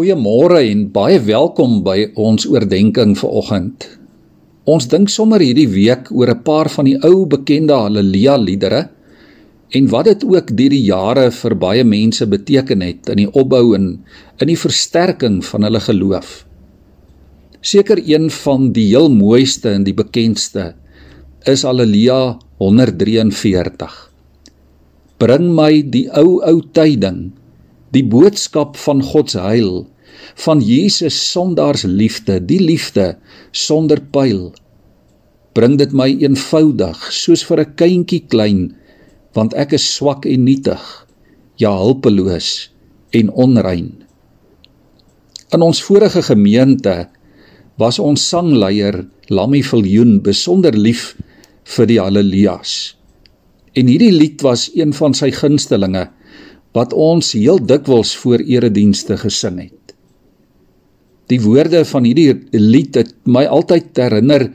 Goeiemôre en baie welkom by ons oordeenking vir oggend. Ons dink sommer hierdie week oor 'n paar van die ou bekende haleluja liedere en wat dit ook deur die jare vir baie mense beteken het in die opbou en in die versterking van hulle geloof. Seker een van die heel mooiste en die bekendste is Haleluja 143. Bring my die ou ou tyding die boodskap van God se heil van Jesus sondaars liefde die liefde sonder pyl bring dit my eenvoudig soos vir 'n kindjie klein want ek is swak en nietig ja hulpeloos en onrein. In ons vorige gemeente was ons sangleier Lammy Viljoen besonder lief vir die haleluja's en hierdie lied was een van sy gunstelinge wat ons heel dikwels voor eredienste gesing het. Die woorde van hierdie lied het my altyd herinner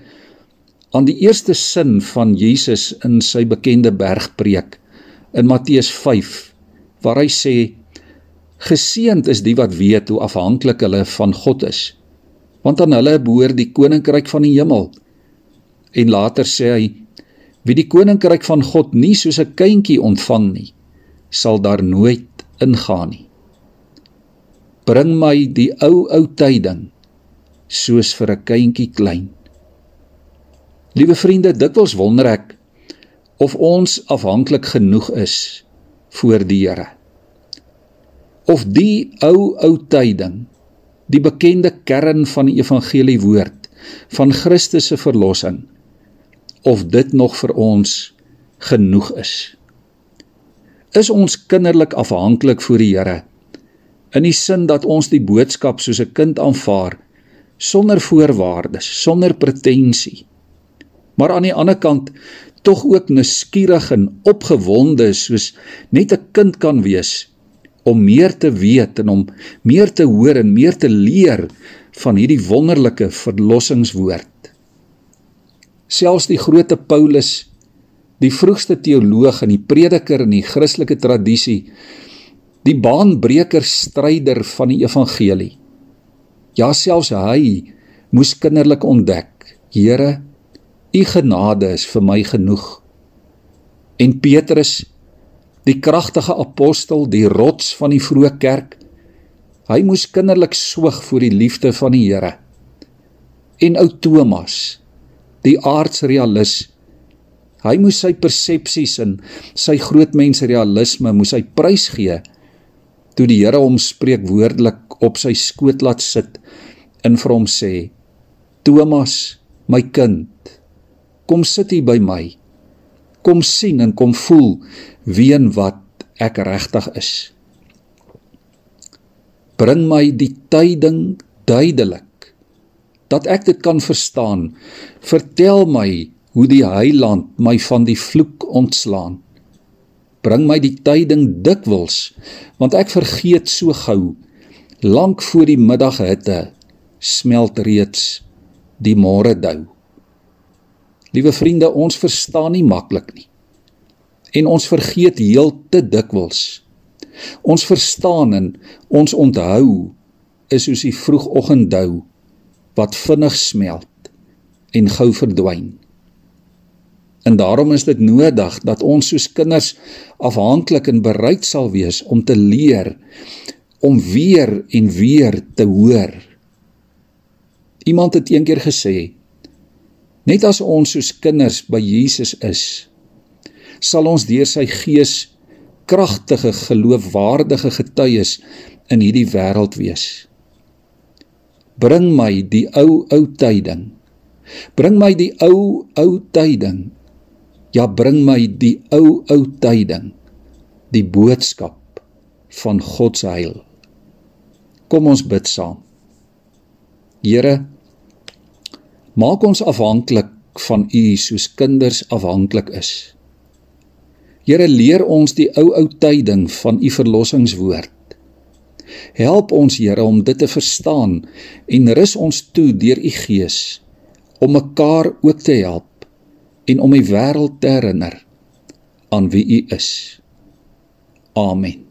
aan die eerste sin van Jesus in sy bekende bergpreek in Matteus 5 waar hy sê geseënd is die wat weet hoe afhanklik hulle van God is want aan hulle behoort die koninkryk van die hemel en later sê hy wie die koninkryk van God nie soos 'n kindjie ontvang nie sal daar nooit ingaan nie. Bring my die ou ou tyding soos vir 'n kindjie klein. Liewe vriende, dikwels wonder ek of ons afhanklik genoeg is voor die Here. Of die ou ou tyding, die bekende kern van die evangelie woord van Christus se verlossing, of dit nog vir ons genoeg is is ons kinderlik afhanklik voor die Here in die sin dat ons die boodskap soos 'n kind aanvaar sonder voorwaardes, sonder pretensie. Maar aan die ander kant tog ook nuuskierig en opgewonde soos net 'n kind kan wees om meer te weet en om meer te hoor en meer te leer van hierdie wonderlike verlossingswoord. Selfs die grootte Paulus die vroegste teoloog en die prediker in die Christelike tradisie, die baanbreker stryder van die evangelie. Ja selfs hy moes kinderlik ontdek, Here, u genade is vir my genoeg. En Petrus, die kragtige apostel, die rots van die vroeë kerk, hy moes kinderlik soeg vir die liefde van die Here. En ou Thomas, die aardsrealis, Hy moes sy persepsies en sy grootmense realisme moes hy prysgee toe die Here hom spreekwoordelik op sy skoot laat sit en vir hom sê: "Thomas, my kind, kom sit hier by my. Kom sien en kom voel wie en wat ek regtig is. Bring my die tyding duidelik dat ek dit kan verstaan. Vertel my hoe die heiland my van die vloek ontslaan. Bring my die tyding dikwels, want ek vergeet so gou. Lank voor die middaghitte smelt reeds die môre dou. Liewe vriende, ons verstaan nie maklik nie. En ons vergeet heel te dikwels. Ons verstaan en ons onthou is soos die vroegoggenddou wat vinnig smelt en gou verdwyn. En daarom is dit nodig dat ons soos kinders afhanklik en bereid sal wees om te leer om weer en weer te hoor. Iemand het eendag gesê: Net as ons soos kinders by Jesus is, sal ons deur sy gees kragtige geloofwaardige getuies in hierdie wêreld wees. Bring my die ou ou tyding. Bring my die ou ou tyding Ja bring my die ou ou tyding, die boodskap van God se heil. Kom ons bid saam. Here, maak ons afhanklik van U soos kinders afhanklik is. Here, leer ons die ou ou tyding van U verlossingswoord. Help ons Here om dit te verstaan en rus ons toe deur U Gees om mekaar ook te help en om die wêreld te herinner aan wie U is. Amen.